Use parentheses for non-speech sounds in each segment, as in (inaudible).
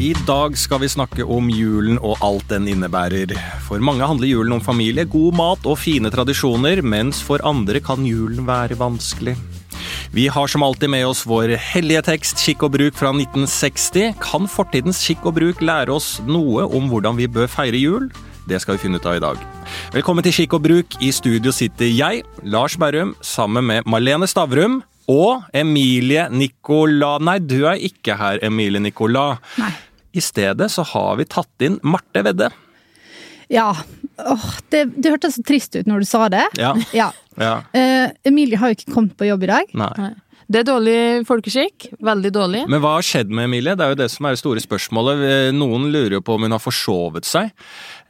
I dag skal vi snakke om julen og alt den innebærer. For mange handler julen om familie, god mat og fine tradisjoner, mens for andre kan julen være vanskelig. Vi har som alltid med oss vår hellige tekst Skikk og bruk fra 1960. Kan fortidens skikk og bruk lære oss noe om hvordan vi bør feire jul? Det skal vi finne ut av i dag. Velkommen til Skikk og bruk. I studio sitter jeg, Lars Berrum, sammen med Marlene Stavrum og Emilie Nicolas. Nei, du er ikke her, Emilie Nicolas. Nei. I stedet så har vi tatt inn Marte Vedde. Ja. Åh, det, det hørtes så trist ut når du sa det. Ja. Ja. ja. Uh, Emilie har jo ikke kommet på jobb i dag. Nei. Det er dårlig folkeskikk. Veldig dårlig. Men hva har skjedd med Emilie? Det er jo det som er det store spørsmålet. Eh, Noen lurer jo på om hun har forsovet seg.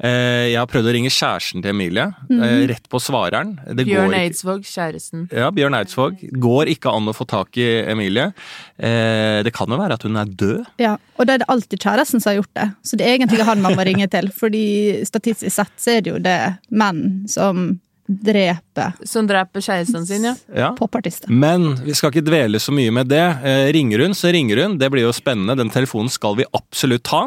Eh, Jeg har prøvd å ringe kjæresten til Emilie, eh, rett på svareren. Det Bjørn Eidsvåg, kjæresten. Ja, Bjørn Eidsvåg. Går ikke an å få tak i Emilie. Eh, Det kan jo være at hun er død. Ja, Og da er det alltid kjæresten som har gjort det. Så det er egentlig han man må ringe til. Fordi statistisk sett så er det jo det menn som dreper Som dreper kjæresten sin, ja. Ja. popartister. Men vi skal ikke dvele så mye med det. Eh, ringer hun, så ringer hun. Det blir jo spennende. Den telefonen skal vi absolutt ta.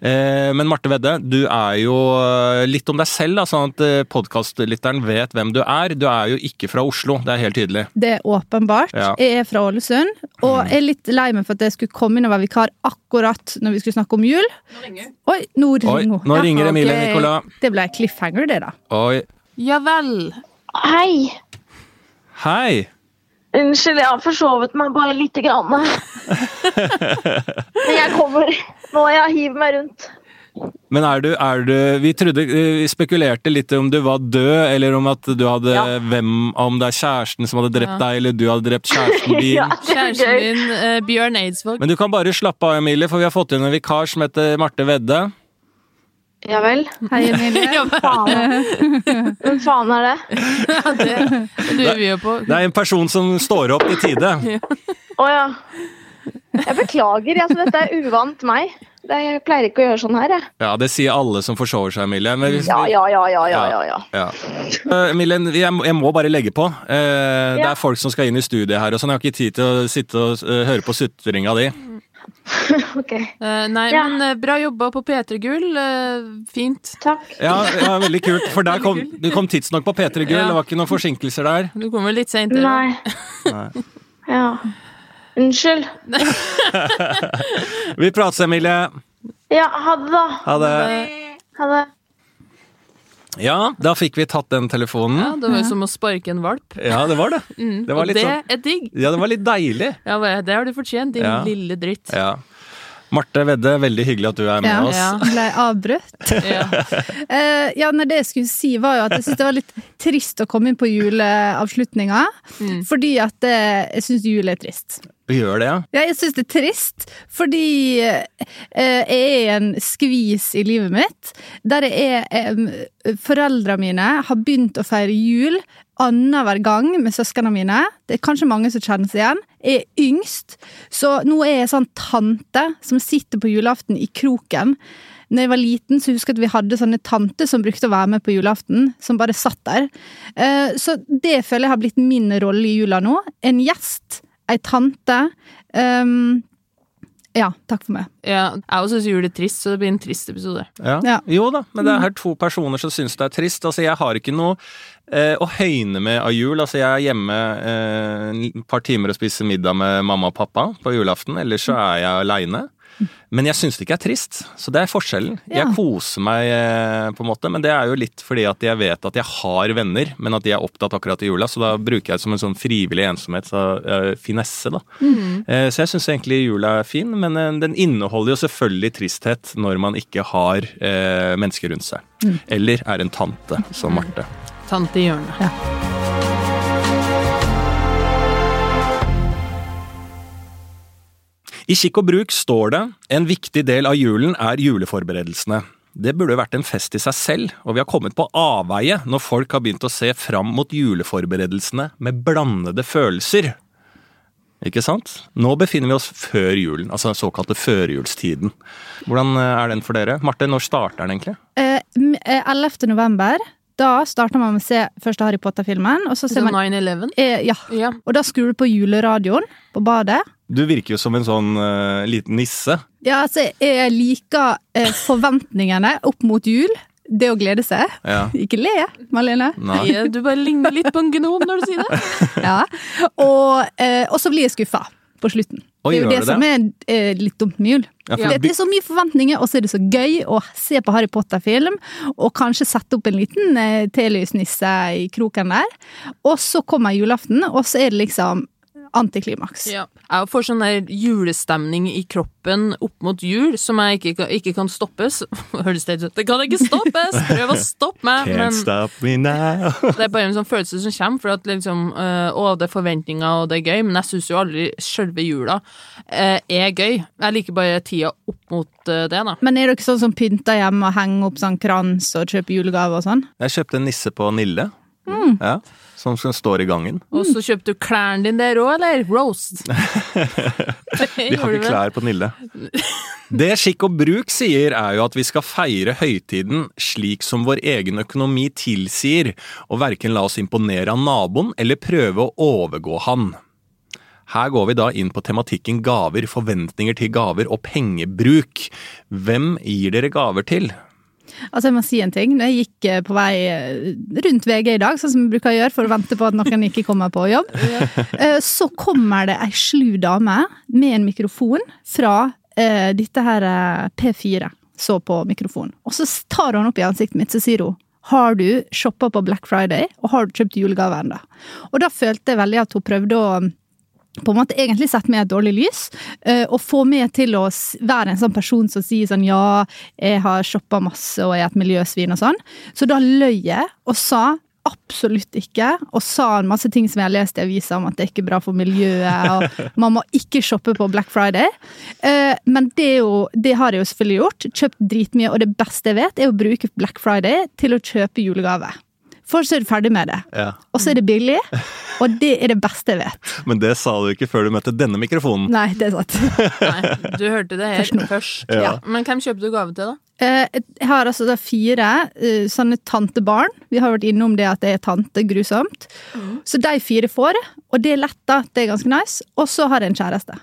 Eh, men Marte Vedde, du er jo eh, litt om deg selv, da, sånn at eh, podkastlytteren vet hvem du er. Du er jo ikke fra Oslo, det er helt tydelig. Det er åpenbart. Ja. Jeg er fra Ålesund, og jeg er litt lei meg for at jeg skulle komme inn og være vikar akkurat når vi skulle snakke om jul. Nå ringer Oi, nå ringer Oi, nå ringer Emilie okay. Nicolas. Det ble cliffhanger, det, da. Oi. Ja vel. Hei. Hei! Unnskyld, jeg har forsovet meg bare lite grann. (laughs) Men jeg kommer. Nå har jeg hivet meg rundt. Men er du, er du Vi trodde Vi spekulerte litt om du var død, eller om at du hadde Ja. hvem Om det er kjæresten som hadde drept Ja. deg, eller du hadde drept kjæresten (laughs) din. Ja, Kjæresten gøy. din, uh, Bjørn Eidsvåg. Men du kan bare slappe av, Emilie, for vi har fått inn en vikar som heter Marte Vedde. Ja vel. Hei, Emilie. (laughs) Hvem faen er det? det lurer vi jo på. Det er en person som står opp i tide. (laughs) Å ja. Jeg beklager. Altså, dette er uvant meg. Det, jeg pleier ikke å gjøre sånn her, jeg. Ja, det sier alle som forsover seg, Emilie. Men hvis Ja, ja, ja, ja, ja, ja, ja. Ja. Eh, Emilie, jeg, må- jeg må bare legge på. Eh, Det er folk som skal inn i studiet her, og sånn. Jeg har ikke tid til å sitte og uh, høre på sutringa di. (laughs) Ok. Uh, nei, Ja. men eh, bra jobba på P3 Gull. Uh, fint. Takk. Ja, ja, veldig kult. For der (laughs) kom, du kom tidsnok på P3 Gull. Ja. Det var ikke noen forsinkelser der. Du kommer litt seint. eller? Nei. (laughs) Nei. Ja. Unnskyld. Vi prates, Emilie. Ja, ha det, da. Ha det. Ha det. Ja, da fikk vi tatt den telefonen. Ja, det var jo som å sparke en valp. Ja, det var det. Mm. Det var og det sånn- er digg. Ja, det var litt deilig. Ja, det har du fortjent, din Ja. lille dritt. Ja. Marte Vedde, veldig hyggelig at du er med Ja. oss. Ja. Ble avbrutt. (laughs) Ja. Uh, (laughs) ja, nei, det jeg skulle si var jo at jeg syns det var litt trist å komme inn på juleavslutninga. Mm. Fordi at eh, jeg syns jul er trist. Gjør det, ja. Ja, jeg syns det er trist, fordi eh, jeg er i en skvis i livet mitt der jeg er eh, Foreldrene mine har begynt å feire jul annenhver gang med søsknene mine. Det er kanskje mange som kjenner seg igjen. Jeg er yngst, så nå er jeg sånn tante som sitter på julaften i kroken. Når jeg var liten, så husker jeg at vi hadde sånne tanter som brukte å være med på julaften. Som bare satt der. Eh, Så det føler jeg har blitt min rolle i jula nå. En gjest, ei tante. Um, ja, takk for meg. ja. Jeg også syns jul er trist, så det blir en trist episode. Ja. Ja. Jo da, men det er her to personer som syns det er trist. Altså, jeg har ikke noe eh, å høyne med av jul. Altså, jeg er hjemme eh, et par timer og spiser middag med mamma og pappa på julaften. Ellers så er jeg aleine. Men jeg syns det ikke er trist, så det er forskjellen. Ja. Jeg koser meg, eh, på en måte, men det er jo litt fordi at jeg vet at jeg har venner, men at de er opptatt akkurat i jula, så da bruker jeg det som en sånn frivillig ensomhet, så uh, finesse, da. Eh, så jeg syns egentlig jula er fin, men den inneholder jo selvfølgelig tristhet når man ikke har mennesker rundt seg. Eller er en tante, som Marte. Tante i hjørnet. I Kikk og bruk står det en viktig del av julen er juleforberedelsene. Det burde vært en fest i seg selv, og vi har kommet på avveie når folk har begynt å se fram mot juleforberedelsene med blandede følelser. Ikke sant? Nå befinner vi oss før julen, altså den såkalte førjulstiden. Hvordan eh, er den for dere? Marte, når starter den egentlig? Eh, m- eh, 11. november Da starter man med å se første Harry Potter-filmen, og så ser man 9-11. eh, Ja. Ja. Og da skrur du på juleradioen på badet. Du virker jo som en sånn uh, liten nisse. Ja, altså, jeg liker uh, forventningene opp mot jul. Det å glede seg. Ja. (laughs) Ikke le, Marlene. Nei. Nei, Du bare ligner litt på en gnom når du sier det. (laughs) Ja. Og, uh, så blir jeg skuffa på slutten. Oi, det er jo det, det som er eh, litt dumt med jul. Ja, det, det er så mye forventninger, og så er det så gøy å se på Harry Potter-film, og kanskje sette opp en liten eh, telysnisse i kroken der. Og så kommer julaften, og så er det liksom antiklimaks. Ja. Jeg får sånn der julestemning i kroppen opp mot jul som jeg ikke, kan- ikke kan stoppes. (laughs) Høres det ut Det kan ikke stoppes! Prøv å stoppe meg! Can't Men stop me now. (laughs) det er bare en sånn følelse som kommer, for at liksom øh, Å, det er forventninger, og det er gøy, men jeg syns jo aldri selve jula øh, er gøy. Jeg liker bare tida opp mot øh, det, da. Men er dere sånn som pynter hjemme og henger opp sånn krans og kjøper julegave og sånn? Jeg kjøpte en nisse på Nille. Mm. Ja, som står i gangen. Og så kjøpte du klærne dine der òg, eller? Roast. (laughs) (laughs) Vi har ikke klær på Nille. Det Skikk og bruk sier, er jo at vi skal feire høytiden slik som vår egen økonomi tilsier, og verken la oss imponere av naboen eller prøve å overgå han. Her går vi da inn på tematikken gaver, forventninger til gaver og pengebruk. Hvem gir dere gaver til? Altså, jeg må si en ting. Når jeg gikk eh, på vei eh, rundt VG i dag, sånn som vi bruker å gjøre for å vente på at noen ikke kommer på jobb, (laughs) eh, så kommer det ei slu dame med en mikrofon fra eh, dette her eh, P4. Så på mikrofonen. Og så tar hun opp i ansiktet mitt, så sier hun har du shoppa på Black Friday, og har du kjøpt julegave ennå? Og da følte jeg veldig at hun prøvde å på en måte egentlig sette meg i et dårlig lys, eh, og få meg til å være en sånn person som sier sånn ja, jeg har shoppa masse og jeg er et miljøsvin og sånn. Så da løy jeg og sa absolutt ikke, og sa en masse ting som jeg har lest i avisa om at det er ikke bra for miljøet, og (laughs) man må ikke shoppe på Black Friday. Eh, Men det, jo, det har jeg jo selvfølgelig gjort. Kjøpt dritmye, og det beste jeg vet, er å bruke Black Friday til å kjøpe julegave. For så er du ferdig med det. Ja. Og så er det billig, og det er det beste jeg vet. (laughs) Men det sa du ikke før du møtte denne mikrofonen. Nei, det er sant. (laughs) Nei, du hørte det her først. Ja. Men hvem kjøpte du gave til, da? Eh, Jeg har altså da fire eh, sånne tantebarn. Vi har vært innom det at det er tante, grusomt. Så de fire får, og det er lett, da. Det er ganske nice. Og så har jeg en kjæreste.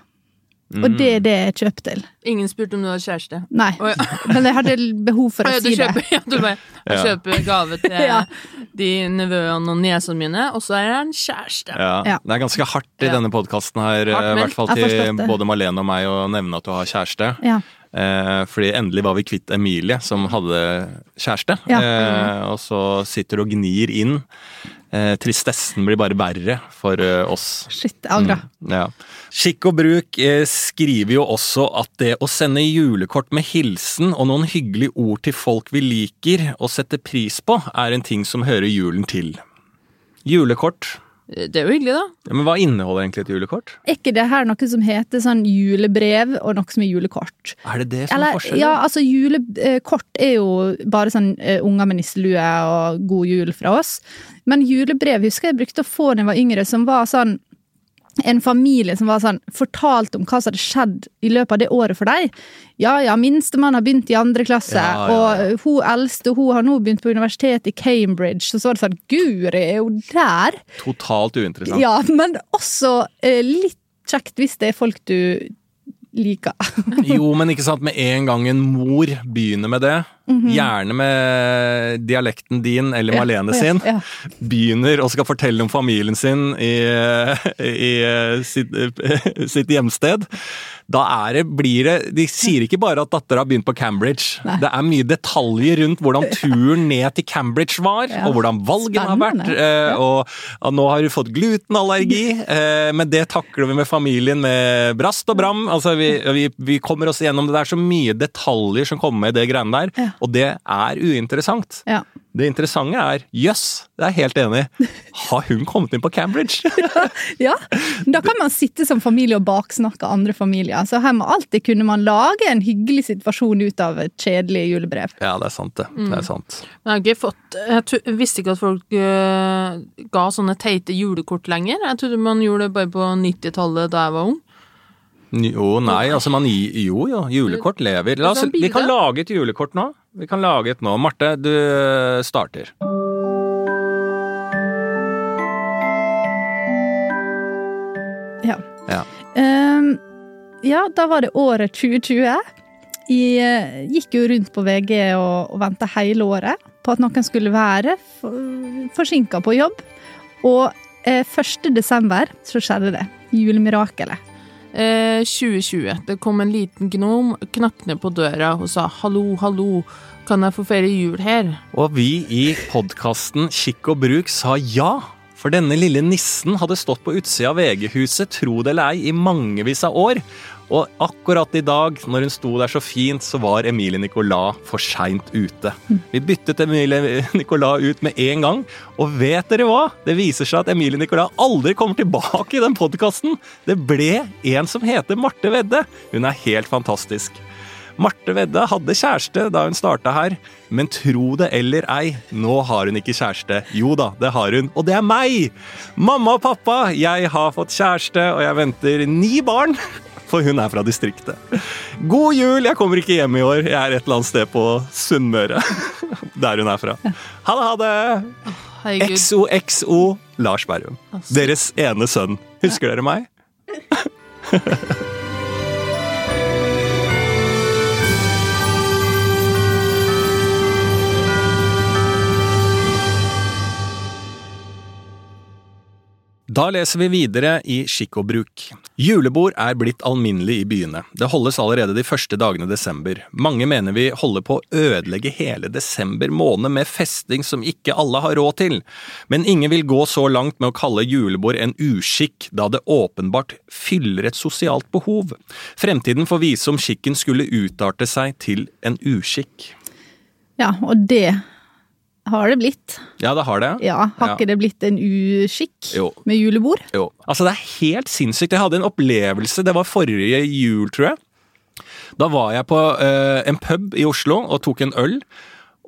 Og det er det jeg kjøper til. Ingen spurte om du hadde kjæreste. Nei, oh, ja. (laughs) men jeg hadde behov for Å, si det. ja, du bare, (laughs) jeg kjøper gave (laughs) til Ja. de nevøene og niesene mine, og så er jeg en kjæreste. Ja, Ja. Det er ganske hardt i Ja. denne podkasten her, Hardt, eh, i hvert fall til både Malene og meg, å nevne at du har kjæreste. Ja. Eh, fordi endelig var vi kvitt Emilie, som hadde kjæreste. Ja. Eh, og så sitter du og gnir inn. Eh, tristessen blir bare verre for eh, oss. Shit, Agra. Mm, Ja. Skikk og bruk eh, skriver jo også at det å sende julekort med hilsen og noen hyggelige ord til folk vi liker og setter pris på, er en ting som hører julen til. Julekort. Det er jo hyggelig, da. Ja, men hva inneholder egentlig et julekort? Er ikke det her noe som heter sånn julebrev og noe som er julekort? Er det det som er Eller, forskjellen? ja, altså julekort er jo bare sånn uh, unger med nisselue og god jul fra oss. Men julebrev husker jeg brukte å få da jeg var yngre, som var sånn en familie som var sånn, fortalt om hva som hadde skjedd i løpet av det året for deg. Ja, ja, minstemann har begynt i andre klasse, Ja, ja, ja. og hun eldste hun har nå begynt på universitetet i Cambridge. Og så var det sånn, guri, er hun der? Totalt uinteressant. Ja, men også eh, litt kjekt hvis det er folk du liker. Jo, men ikke sant, med en gang en mor begynner med det, gjerne med dialekten din eller Malene sin, Ja, begynner og skal fortelle om familien sin i, i sitt, sitt hjemsted, da er det, blir det De sier ikke bare at dattera har begynt på Cambridge. Nei. Det er mye detaljer rundt hvordan turen ned til Cambridge var, Ja. og hvordan valgene har vært. Eh, Og nå har du fått glutenallergi, eh, men det takler vi med familien med brast og bram. Altså, vi, vi, vi kommer oss gjennom det. Det er så mye detaljer som kommer med i det greiene der, Ja. Og det er uinteressant. ja. Det interessante er jøss, det er jeg helt enig i. Har hun kommet inn på Cambridge? (laughs) Ja, da kan man sitte som familie og baksnakke andre familier. Så her må alltid kunne man lage en hyggelig situasjon ut av et kjedelig julebrev. ja, det er sant, det. Det er sant. Jeg har ikke fått Jeg visste ikke at folk uh, ga sånne teite julekort lenger. Jeg trodde man gjorde det bare på 90-tallet da jeg var ung. Jo, nei, altså man gir Jo, jo, julekort lever. La oss, vi kan lage et julekort nå. Vi kan lage et nå. Marte, du eh, starter. Ja. Ja. Um, ja, da var det året 2020. Jeg eh, gikk jo rundt på VG og, og venta hele året på at noen skulle være forsinka på jobb. Og eh, 1. desember så skjedde det. Julemirakelet. Eh, 2020. Det kom en liten gnom, knakk ned på døra og sa hallo, hallo, kan jeg få feire jul her? Og vi i podkasten Kikk og bruk sa ja. For denne lille nissen hadde stått på utsida av VG-huset, tro det eller ei, i mangevis av år. Og akkurat i dag, når hun sto der så fint, så var Emilie Nicolas for seint ute. Vi byttet Emilie Nicolas ut med en gang, og vet dere hva? Det viser seg at Emilie Nicolas aldri kommer tilbake i den podkasten. Det ble en som heter Marte Vedde. Hun er helt fantastisk. Marte Vedde hadde kjæreste da hun starta her, men tro det eller ei, nå har hun ikke kjæreste. Jo da, det har hun, og det er meg! Mamma og pappa, jeg har fått kjæreste, og jeg venter ni barn. For hun er fra distriktet. God jul! Jeg kommer ikke hjem i år. Jeg er et eller annet sted på Sunnmøre. (laughs) Der hun er fra. Ha det, ha det! Herregud. XOXO Lars Berrum. Deres ene sønn. Husker dere meg? (laughs) Da leser vi videre i Skikk og bruk. Julebord er blitt alminnelig i byene. Det holdes allerede de første dagene desember. Mange mener vi holder på å ødelegge hele desember måned med festing som ikke alle har råd til. Men ingen vil gå så langt med å kalle julebord en uskikk, da det åpenbart fyller et sosialt behov. Fremtiden får vise om skikken skulle utarte seg til en uskikk. Ja, og det har det blitt. Ja, det har det. Ja, Har Ja. ikke det blitt en uskikk Jo. med julebord? Jo. Altså, det er helt sinnssykt. Jeg hadde en opplevelse, det var forrige jul, tror jeg. Da var jeg på uh, en pub i Oslo og tok en øl.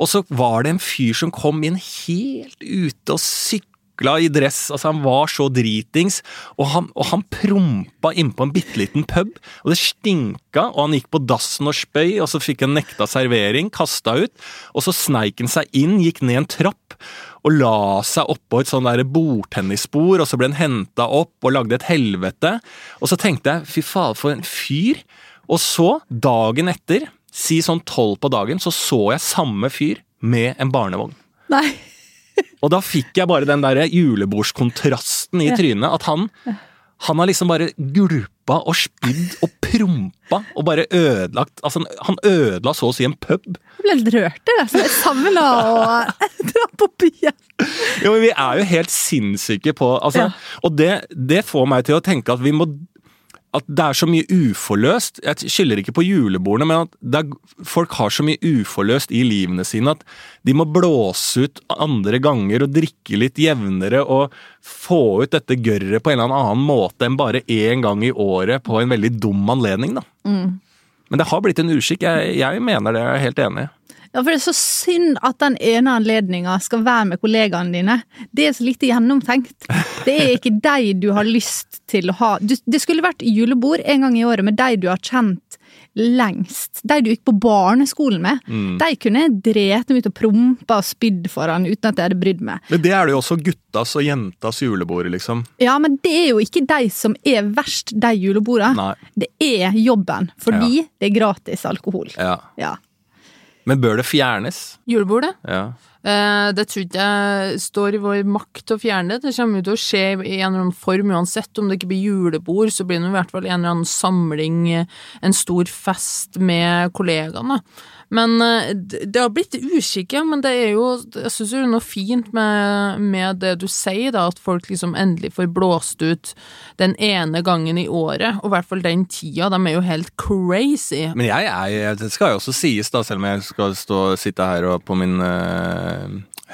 Og så var det en fyr som kom inn helt ute og sykla i dress. Altså, han var så dritings. Og han, og han prompa innpå en bitte liten pub, og det stinka. Og han gikk på dassen og spøy, og så fikk han nekta servering, kasta ut. Og så sneik han seg inn, gikk ned en trapp og la seg oppå et sånn bordtennisbord, og så ble han henta opp og lagde et helvete. Og så tenkte jeg, fy faen, for en fyr. Og så, dagen etter, si sånn tolv på dagen, så så jeg samme fyr med en barnevogn. Nei. Og da fikk jeg bare den der julebordskontrasten i trynet, at han han har liksom bare gulpa og spydd og prompa og bare ødelagt Altså, han ødela så å si en pub. Jeg ble litt rørt, jeg. Altså, savna å (laughs) dra på byen. Jo, men Vi er jo helt sinnssyke på altså, Ja. Og det, det får meg til å tenke at vi må at det er så mye uforløst. Jeg skylder ikke på julebordene, men at er, folk har så mye uforløst i livene sine at de må blåse ut andre ganger og drikke litt jevnere og få ut dette gørret på en eller annen måte enn bare én gang i året på en veldig dum anledning. da. Men det har blitt en uskikk. Jeg, jeg mener det, jeg er helt enig. Ja, for det er så synd at den ene anledninga skal være med kollegaene dine. Det er så lite gjennomtenkt. Det er ikke deg du har lyst til å ha. Du, det skulle vært julebord en gang i året med deg du har kjent lengst. De du gikk på barneskolen med. De kunne jeg drept dem ut og prompa og spydd foran uten at jeg hadde brydd meg. Men det er det jo også guttas og jentas julebord, liksom. Ja, men det er jo ikke de som er verst, de julebordene. Det er jobben, fordi det er gratis alkohol. Ja. Ja. Men bør det fjernes? Julebordet? Ja. Eh, det tror ikke jeg står i vår makt å fjerne det. Det kommer jo til å skje i en eller annen form uansett. Om det ikke blir julebord, så blir det i hvert fall en eller annen samling, eh, en stor fest med kollegaene. Men eh, det har blitt uskikke, men det er jo Jeg syns jo noe fint med, med det du sier, da, at folk liksom endelig får blåst ut den ene gangen i året, og i hvert fall den tida. De er jo helt crazy. Men jeg er, det skal jo også sies, da, selv om jeg skal stå, sitte her og på min eh,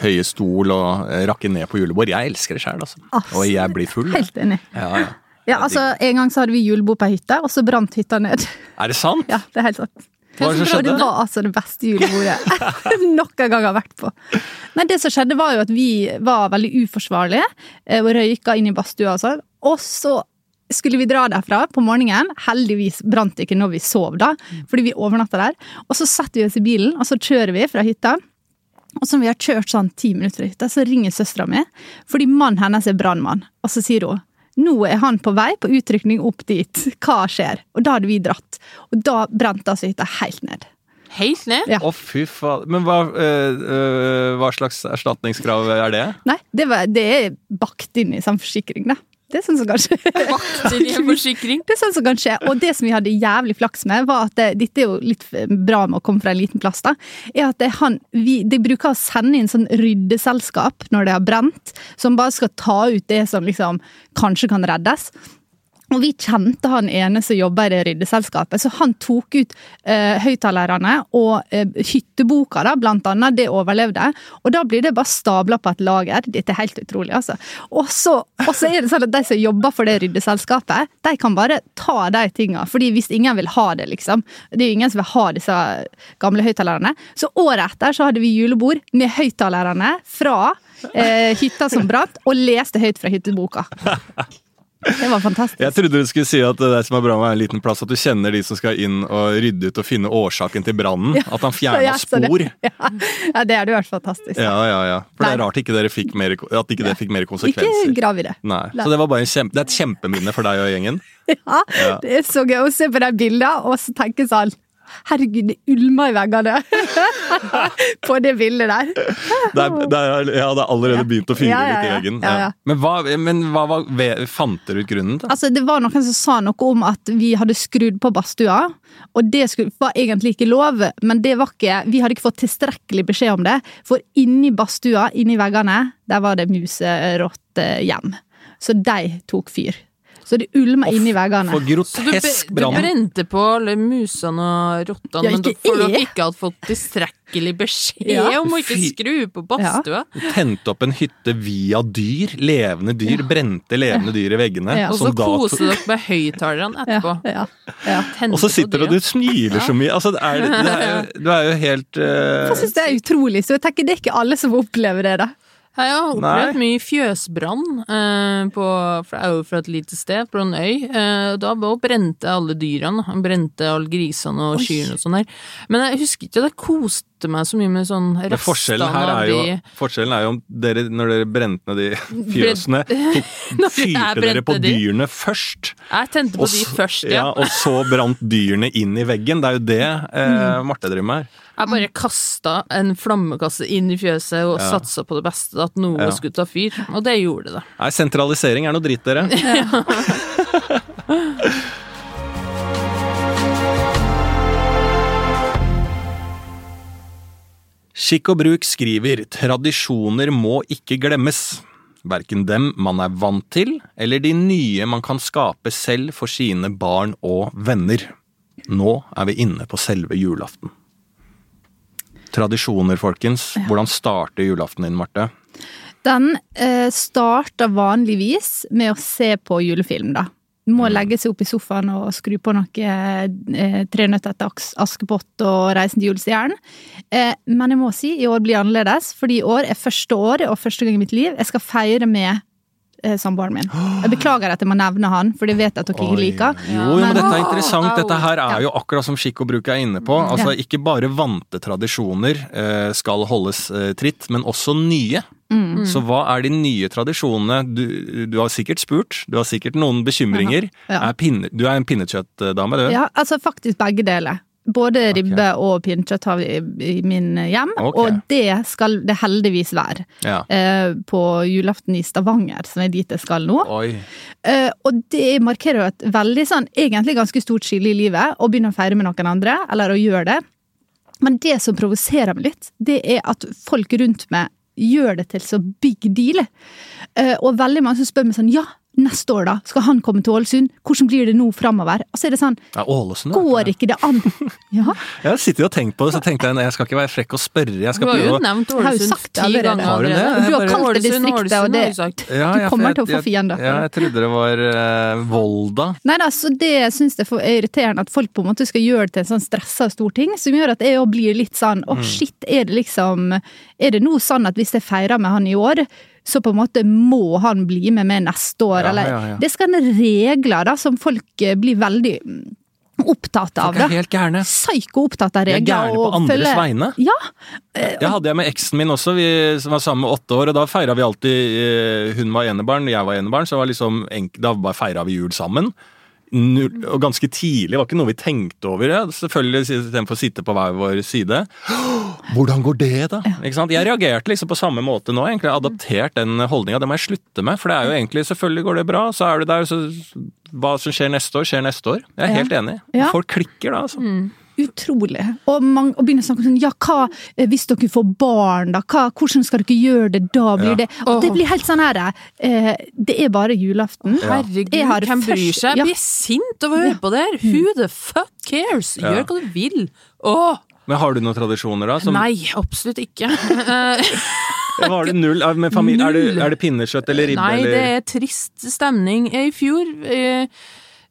høye stol og eh, rakke ned på julebord. Jeg elsker det sjøl, altså. Og jeg blir full. Helt enig. Ja, ja. Ja, altså, En gang så hadde vi julebord på ei hytte, og så brant hytta ned. Er det sant? Ja, det er helt sant. Hva det som skjedde? det var altså det beste julebordet jeg (laughs) noen gang har vært på. Nei, det som skjedde var jo at vi var veldig uforsvarlige eh, og røyka inn i badstua og sånn. Og så skulle vi dra derfra på morgenen. Heldigvis brant det ikke når vi sov, da, fordi vi overnatta der. Og så setter vi oss i bilen, og så kjører vi fra hytta. Og så når vi har kjørt sånn ti minutter hytta, så ringer søstera mi, fordi mannen hennes er brannmann. Og så sier hun nå er han på vei på utrykning opp dit. Hva skjer? Og da hadde vi dratt. Og da brente altså hytta helt ned. Helt ned? Ja. Å, fy faen. Men hva, øh, øh, hva slags erstatningskrav er det? Nei, det, var, det er bakt inn i sånn forsikring, da. Det er sånn som kanskje (laughs) skje. Det er sånn som kan skje. Og det som vi hadde jævlig flaks med, var at det, dette er jo litt bra med å komme fra en liten plass, da, er at det, han, vi, de bruker å sende inn sånn ryddeselskap når det har brent, som bare skal ta ut det som liksom kanskje kan reddes. Og vi kjente han ene som jobba i det ryddeselskapet, så han tok ut eh, høyttalerne og eh, hytteboka, da, blant annet. Det overlevde. Og da blir det bare stabla på et lager. Dette er helt utrolig, altså. Og så, er det sånn at de som jobber for det ryddeselskapet, de kan bare ta de tinga. fordi hvis ingen vil ha det, liksom. Det er jo ingen som vil ha disse gamle høyttalerne. Så året etter så hadde vi julebord med høyttalerne fra eh, hytta som brant, og leste høyt fra hytteboka. (laughs) Det var fantastisk. Jeg trodde du skulle si at det som er bra med en liten plass, at du kjenner de som skal inn og rydde ut og finne årsaken til brannen. At han fjerna (laughs) Ja, det- spor. (laughs) Ja, ja, det hadde vært fantastisk. Ja, ja, ja. For det er rart ikke dere fikk mer, at ikke det fikk mer konsekvenser. Ikke grav i det. Nei. Nei. Så det, var bare en kjempe, det er et kjempeminne for deg og gjengen. (laughs) Ja, Ja. Det er så gøy å se på de bildene og så tenke sånn Herregud, det ulmer i veggene (laughs) på det bildet der. Det er, det er, ja, det er allerede begynt å fyre Ja, ja, litt i veggen. Ja, ja. Men hva, men hva var, fant dere ut grunnen til? Altså, det var noen som sa noe om at vi hadde skrudd på badstua, og det skulle, var egentlig ikke lov, men det var ikke, vi hadde ikke fått tilstrekkelig beskjed om det, for inni badstua, inni veggene, der var det muserottehjem. Så de tok fyr. Så det ulma inni veggene. For Så du, brente på alle musene og rottene, Ja, men du, for dere ikke hadde fått tilstrekkelig beskjed Ja. om å ikke skru på badstua. Tente opp en hytte via dyr. Levende dyr. Brente levende dyr i veggene. Ja. Og så koser dere med høyttalerne etterpå. Ja, ja, ja. Og så sitter du og du smiler så mye. Altså, det er, det er jo, (laughs) du er jo helt uh... Jeg synes det er utrolig, så jeg tenker det er ikke alle som opplever det, da. Jeg har opplevd Nei. mye fjøsbrann, eh, på, for jeg er jo fra et lite sted, på en øy. Eh, da brente alle dyrene. Han Brente alle grisene og kyrne og sånn her. Men jeg husker ikke at jeg koste meg så mye med sånn Men forskjellen her er jo, de forskjellen er jo om dere, når dere brente ned de (laughs) fjøsene, (laughs) tok, fyrte dere på de. dyrene først. Jeg tente på Og de først, ja. ja. Og så brant dyrene inn i veggen. Det er jo det eh, Mm. Marte driver med her. Jeg bare kasta en flammekasse inn i fjøset og Ja. satsa på det beste, at noe Ja. skulle ta fyr. Og det gjorde det. Nei, sentralisering er noe dritt, dere. (laughs) Skikk og bruk skriver tradisjoner må ikke glemmes. Verken dem man er vant til, eller de nye man kan skape selv for sine barn og venner. Nå er vi inne på selve julaften. Tradisjoner, folkens. Hvordan starter julaften din, Marte? Den eh, starter vanligvis med å se på julefilm, da. Må legge seg opp i sofaen og skru på noe eh, Tre nøtter til Askepott og Reisen til julestjernen. Eh, men jeg må si, i år blir annerledes, fordi i år er første år og første gang i mitt liv jeg skal feire med samboeren min. Jeg beklager at jeg må nevne han, for det vet jeg at dere ikke liker. Jo, jo, men dette er interessant. Dette her er jo akkurat som skikk og bruk er inne på. Altså, Ikke bare vante tradisjoner eh, skal holdes eh, tritt, men også nye. Mm. Så hva er de nye tradisjonene? Du, du har sikkert spurt, du har sikkert noen bekymringer. Ja. Er pinne, du er en pinnekjøttdame, du? Ja, altså faktisk begge deler. Både ribbe og pinnekjøtt har vi i, i min hjem, okay. og det skal det heldigvis være. Ja. Eh, på julaften i Stavanger, som er dit jeg skal nå. Eh, og det markerer jo et veldig sånn, egentlig ganske stort skille i livet, å begynne å feire med noen andre, eller å gjøre det. Men det som provoserer meg litt, det er at folk rundt meg gjør det til så big deal. Eh, og veldig mange som spør meg sånn, ja, neste år da, skal han komme til Ålesund? Hvordan blir det nå framover? Og så er det sånn, Ja, Ålesund, da. går ikke det an? (laughs) Ja, Jeg sitter jo og tenker på det, så tenkte jeg nei, jeg skal ikke være frekk og spørre. Jeg Du har jo nevnt Ålesund ti allerede. ganger Har du det? Du har kalt det distriktet, og det- ja, Du kommer jeg- til å få fiender. Ja, jeg trodde det var uh, Volda. Nei da, så det syns jeg er irriterende at folk på en måte skal gjøre det til en sånn stressa stor ting, som gjør at jeg òg blir litt sånn å, oh, shit, er det liksom Er det nå sånn at hvis jeg feirer med han i år, så på en måte må han bli med meg neste år, Ja, eller ja, ja. Det skal være regler da, som folk eh, blir veldig opptatt av Folk er helt gærne. Psyko-opptatt av De er regler. gærne på andres følge... vegne. Ja. Det hadde jeg med eksen min også, vi som var sammen med åtte år. Og da feira vi alltid eh, Hun var enebarn, jeg var enebarn, så var liksom da feira vi jul sammen. Null, og ganske tidlig, det var ikke noe vi tenkte over. Ja. Selvfølgelig istedenfor å sitte på hver vår side. Hvordan går det, da? Ikke sant? Jeg reagerte liksom på samme måte nå. egentlig Adaptert den holdninga. Det må jeg slutte med. For det er jo egentlig Selvfølgelig går det bra, så er du der, så hva som skjer neste år, skjer neste år. Jeg er helt enig. Folk klikker da, altså. Utrolig. Og, man, og begynner å snakke sånn Ja, hva eh, hvis dere får barn, da? Hva, hvordan skal dere gjøre det da? Blir Ja. det Og det blir helt sånn her eh, Det er bare julaften. Herregud, hvem bryr seg? ja. Jeg blir sint av å høre på det her. Who the fuck cares? Ja. Gjør hva du vil. Åh, Men har du noen tradisjoner, da? Som, nei, absolutt ikke. Var det null med familie? Er det, Null. er det pinnekjøtt eller ribbe? Nei, det er trist stemning. I fjor eh,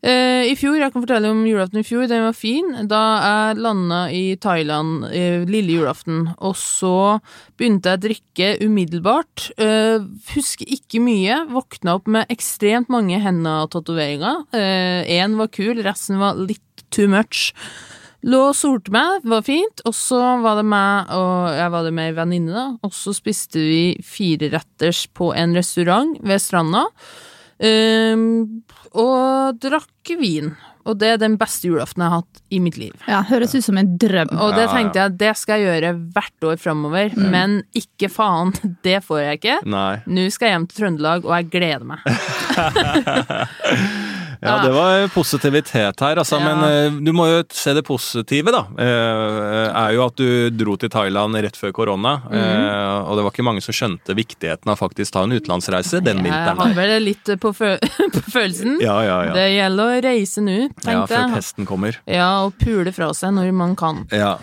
eh, I fjor, Jeg kan fortelle om julaften i fjor, den var fin. Da jeg landa i Thailand uh, lille julaften, og så begynte jeg å drikke umiddelbart. Uh, husker ikke mye. Våkna opp med ekstremt mange henda-tatoveringer. Én var kul, resten var litt too much. Lå og solte meg, var fint, og så var det meg og jeg var det med ei venninne, da, og så spiste vi fireretters på en restaurant ved stranda, ehm, og drakk vin. Og det er den beste julaften jeg har hatt i mitt liv. Ja, Høres ut som en drøm. Og det tenkte jeg, det skal jeg gjøre hvert år framover, men ikke faen, (laughs) det får jeg ikke. Nei. Nå skal jeg hjem til Trøndelag, og jeg gleder meg. (laughs) (laughs) Ja, det var positivitet her, altså. Ja. Men eh, du må jo se det positive, da. Eh, er jo at du dro til Thailand rett før korona. Eh, og det var ikke mange som skjønte viktigheten av faktisk ta en utenlandsreise den Jeg har vel litt på, fø (laughs) på følelsen. Ja, ja, ja. Det gjelder å reise nå, tenkte jeg. ja, før pesten kommer. Ja, og pule fra seg når man kan. Ja.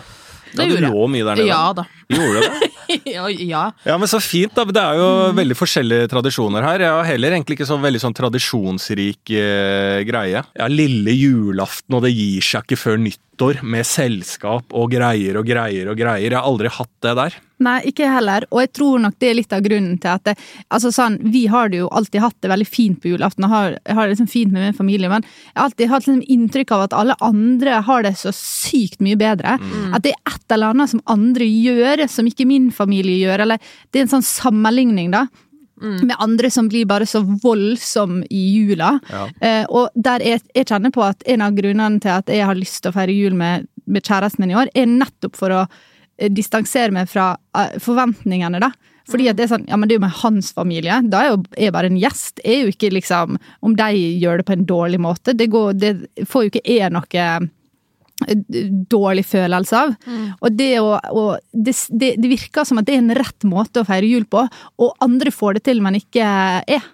Det ja, du lå mye der nede. Ja da. Gjorde du det? (laughs) ja, ja. Ja, men så fint, da. Det er jo Mm. veldig forskjellige tradisjoner her. Jeg har heller egentlig ikke så veldig sånn tradisjonsrik eh, greie. Ja, lille julaften, og det gir seg ikke før nyttår, med selskap og greier og greier og greier. Jeg har aldri hatt det der. Nei, ikke heller. Og jeg tror nok det er litt av grunnen til at det, altså sånn, Vi har det jo alltid hatt det veldig fint på julaften, og har, har det liksom fint med min familie, men jeg har alltid hatt liksom inntrykk av at alle andre har det så sykt mye bedre. At det er et eller annet som andre gjør, som ikke min familie gjør. Eller det er en sånn sammenligning, da. Med andre som blir bare så voldsom i jula. Ja. Eh, og der jeg, jeg kjenner på at en av grunnene til at jeg har lyst til å feire jul med, med kjæresten min i år, er nettopp for å eh, distansere meg fra uh, forventningene, da. Fordi at det er sånn, ja, men det er jo med hans familie. Da er jo jeg bare en gjest. Jeg er jo ikke liksom Om de gjør det på en dårlig måte, det, går, det får jo ikke jeg noe dårlig følelse av. Og det å og det, det, det virker som at det er en rett måte å feire jul på, og andre får det til, men ikke jeg.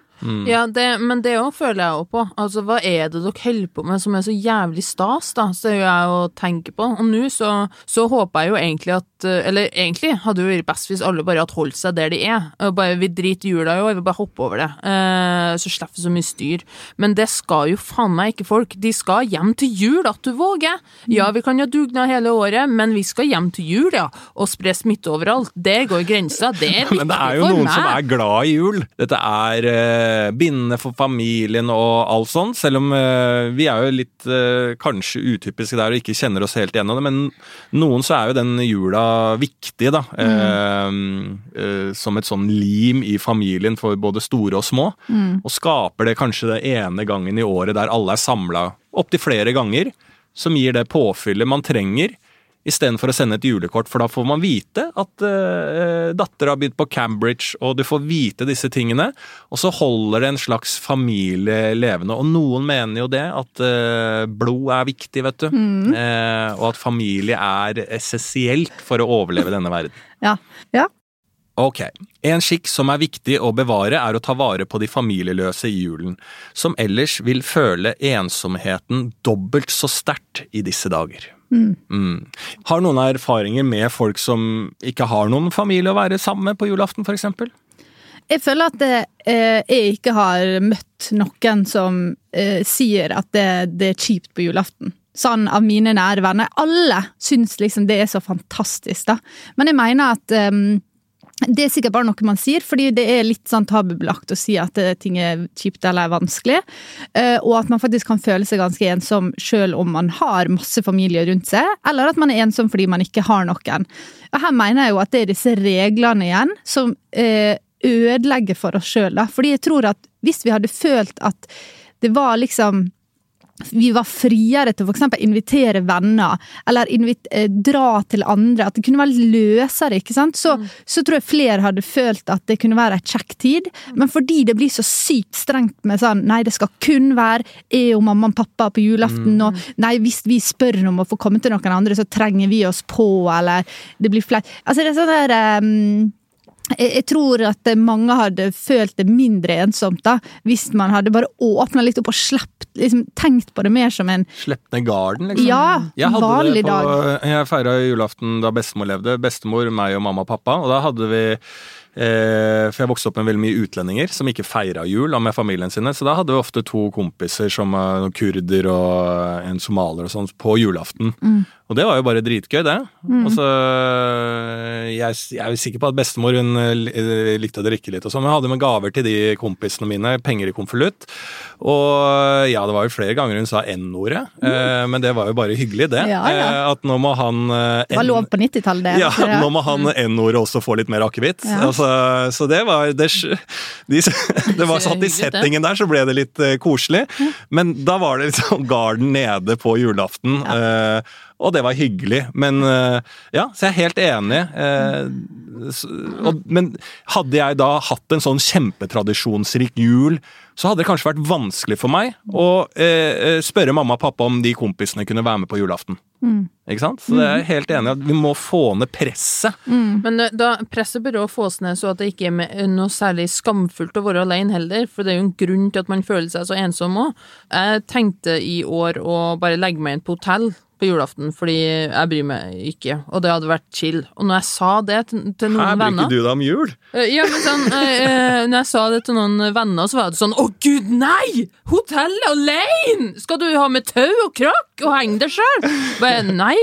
ja det, men det òg føler jeg òg på. Altså, hva er det dere holder på med som er så jævlig stas, da? Så det er jo jeg å tenke på. Og nå så, så håper jeg jo egentlig at eh, Eller egentlig hadde det jo vært best hvis alle bare hadde holdt seg der de er. Bare Vi driter i jula i år, vi bare hopper over det. Eh, så slipper vi så mye styr. Men det skal jo faen meg ikke folk. De skal hjem til jul, at du våger. Ja, vi kan ha dugnad hele året, men vi skal hjem til jul, ja. Og spre smitte overalt. Der går grensa. Det er viktig (laughs) Men det er jo noen meg. som er glad i jul. Dette er eh, bindende for familien og alt sånt, selv om eh, vi er jo litt eh, kanskje utypiske der og ikke kjenner oss helt igjen av det, men noen så er jo den jula viktig, da. Mm. eh, som et sånn lim i familien for både store og små. Og skaper det kanskje det ene gangen i året der alle er samla opptil flere ganger, som gir det påfyllet man trenger istedenfor å sende et julekort, for da får man vite at uh, datter har begynt på Cambridge, og du får vite disse tingene. Og så holder det en slags familie levende. Og noen mener jo det, at eh, blod er viktig, vet du. Eh, og at familie er essensielt for å overleve denne verden. (laughs) Ja. ja. Ok. En skikk som er viktig å bevare, er å ta vare på de familieløse i julen, som ellers vil føle ensomheten dobbelt så sterkt i disse dager. Mm. Har noen erfaringer med folk som ikke har noen familie å være sammen med på julaften, f.eks.? Jeg føler at det, eh, jeg ikke har møtt noen som eh, sier at det, det er kjipt på julaften. Sånn av mine nære venner. Alle syns liksom det er så fantastisk, da. Men jeg mener at eh, det er sikkert bare noe man sier, fordi det er litt sånn tabubelagt å si at eh, ting er kjipt eller er vanskelig. eh, Og at man faktisk kan føle seg ganske ensom selv om man har masse familie rundt seg, eller at man er ensom fordi man ikke har noen. Og her mener jeg jo at det er disse reglene igjen som eh, ødelegger for oss sjøl. Fordi jeg tror at hvis vi hadde følt at det var liksom vi var friere til å for eksempel invitere venner, eller invit eh, dra til andre. At det kunne være løsere, ikke sant. Så, så tror jeg flere hadde følt at det kunne være ei kjekk tid. Men fordi det blir så sykt strengt med sånn nei, det skal kun være jeg og mamma og pappa på julaften, og nei, hvis vi spør om å få komme til noen andre, så trenger vi oss på, eller det blir flere Altså, det er sånn der ehm, jeg tror at mange hadde følt det mindre ensomt da, hvis man hadde bare åpna litt opp og slept, liksom tenkt på det mer som en Slepp ned garden, liksom. Ja, Jeg hadde vanlig det på, dag. Jeg feira julaften da bestemor levde. Bestemor, meg og mamma og pappa. Og da hadde vi For jeg vokste opp med veldig mye utlendinger som ikke feira jul med familien sine. Så da hadde vi ofte to kompiser som noen kurder og en somalier og sånn på julaften. Mm. Og det var jo bare dritgøy, det. Og så jeg, jeg er sikker på at bestemor hun eh, likte å drikke litt og sånn, men jeg hadde med gaver til de kompisene mine, penger i konvolutt. Og ja, det var jo flere ganger hun sa N-ordet, eh, men det var jo bare hyggelig, det. Mm. Ja, ja. Eh, at nå må han eh, Det var lov på 90-tallet, det. ja, nå må han N-ordet også få litt mer akevitt. Ja. Altså, så det var det, de, (laughs) det var satt i settingen der, så ble det litt eh, koselig. Men da var det liksom (laughs) garden nede på julaften. eh, og det var hyggelig. Men eh, ja, så jeg er helt enig. men hadde jeg da hatt en sånn kjempetradisjonsrik jul, så hadde det kanskje vært vanskelig for meg å spørre mamma og pappa om de kompisene kunne være med på julaften. Ikke sant? Så det er jeg helt enig i at vi må få ned presset. Men eh, da, presset bør også fås ned så at det ikke er med- noe særlig skamfullt å være alene heller, for det er jo en grunn til at man føler seg så ensom òg. Jeg tenkte i år å bare legge meg inn på hotell på julaften, fordi jeg bryr meg ikke, og det hadde vært chill. Og når jeg sa det til, til noen Her venner Her bruker du deg om jul? Eh, Ja, men sånn, eh, eh, når jeg sa det til noen venner, så var det sånn Å, gud, nei! Hotellet alene! Skal du ha med tau og krakk og henge deg sjøl? Nei,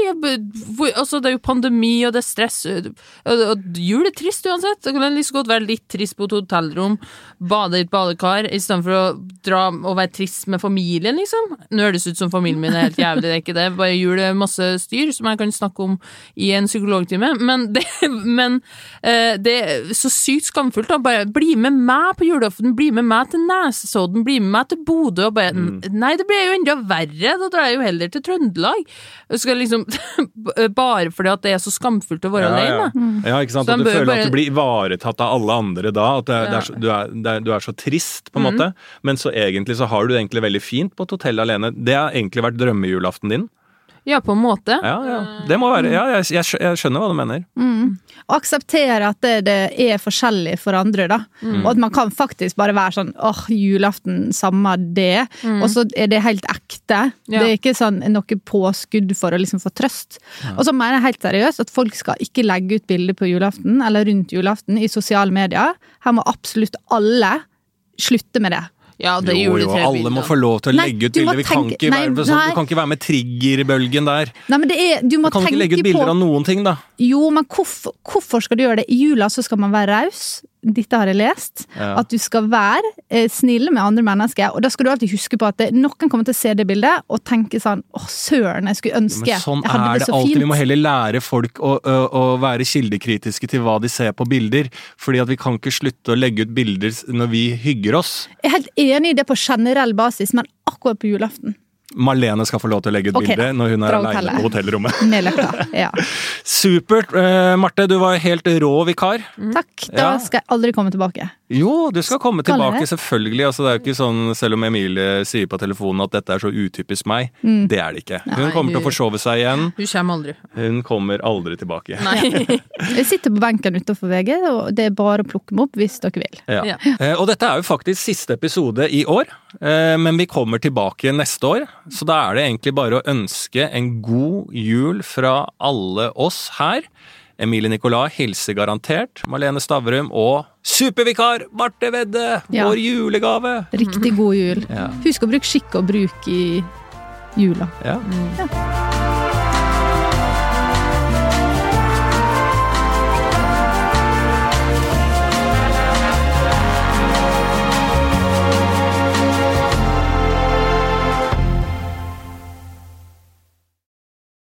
altså, det er jo pandemi, og det er stress. Og, og jul er trist uansett. Det kan like liksom godt være litt trist på et hotellrom, bade i et badekar, istedenfor å dra og være trist med familien, liksom. Nå høres det ut som familien min er helt jævlig, det er ikke det. Bare jul er masse styr, som jeg kan snakke om i en psykologtime. Men det, (laughs) men, eh, det er så sykt skamfullt. Da. Bare bli med meg på julaften, bli med meg til Nesodden, bli med meg til Bodø. Og bare, Nei, det blir jo enda verre, da drar jeg jo heller til Trøndelag. Jeg skal liksom, (laughs) bare fordi at det er så skamfullt å være Ja, alene. ja. ja, ikke sant? Så At du føler bare- at du blir ivaretatt av alle andre da. At det ja. det er så, du, er, det er, du er så trist, på en måte. Men så egentlig så har du det egentlig veldig fint på et hotell alene. Det har egentlig vært drømmejulaften din. Ja, på en måte. Ja, ja. Det må være Ja, jeg, jeg, skjønner hva du mener. Og akseptere at det, det er forskjellig for andre, da. Og at man kan faktisk bare være sånn åh, julaften, samme det. Og så er det helt ekte. Ja. Det er ikke sånn noe påskudd for å liksom få trøst. Og så mener jeg helt seriøst at folk skal ikke legge ut bilder på julaften eller rundt julaften i sosiale medier. Her må absolutt alle slutte med det. Ja, det Jo, gjorde jo, alle må få lov til å Nei, legge ut bilder. Vi kan ikke nei, være, sånn, du kan ikke være med triggerbølgen der. Nei, men det er, du må Du kan ikke legge ut bilder på av noen ting, da. Jo, men hvorfor, hvorfor skal du gjøre det? I jula så skal man være raus. Dette har jeg lest. Ja. At du skal være eh, snill med andre mennesker. Og da skal du alltid huske på at det, noen kommer til å se det bildet og tenke sånn Å, søren, jeg skulle ønske Men sånn jeg hadde det det så alltid. fint. Vi må heller lære folk å, å, å være kildekritiske til hva de ser på bilder. Fordi at vi kan ikke slutte å legge ut bilder når vi hygger oss. Jeg er helt enig i det på generell basis, men akkurat på julaften. Marlene skal få lov til å legge ut okay, bilde når hun er aleine på hotellrommet. (laughs) Ja. (laughs) Supert. Uh, Marte, du var helt rå vikar. Takk. Da Ja. skal jeg aldri komme tilbake. Jo, du skal komme Skal tilbake, selvfølgelig. Altså, det er jo ikke sånn, Selv om Emilie sier på telefonen at dette er så utypisk meg, det er det ikke. Hun Nei, kommer til å forsove seg igjen. Hun kommer aldri. Hun kommer aldri tilbake. Nei. (laughs) Jeg sitter på benken utenfor VG, og det er bare å plukke meg opp hvis dere vil. Ja. Ja. Eh, Og dette er jo faktisk siste episode i år, uh, men vi kommer tilbake neste år. Så da er det egentlig bare å ønske en god jul fra alle oss her. Emilie Nicolas hilser garantert. Marlene Stavrum og supervikar Marte Vedde! Ja. Vår julegave! Riktig god jul. Ja. Husk å bruke skikk og bruk i jula. Ja.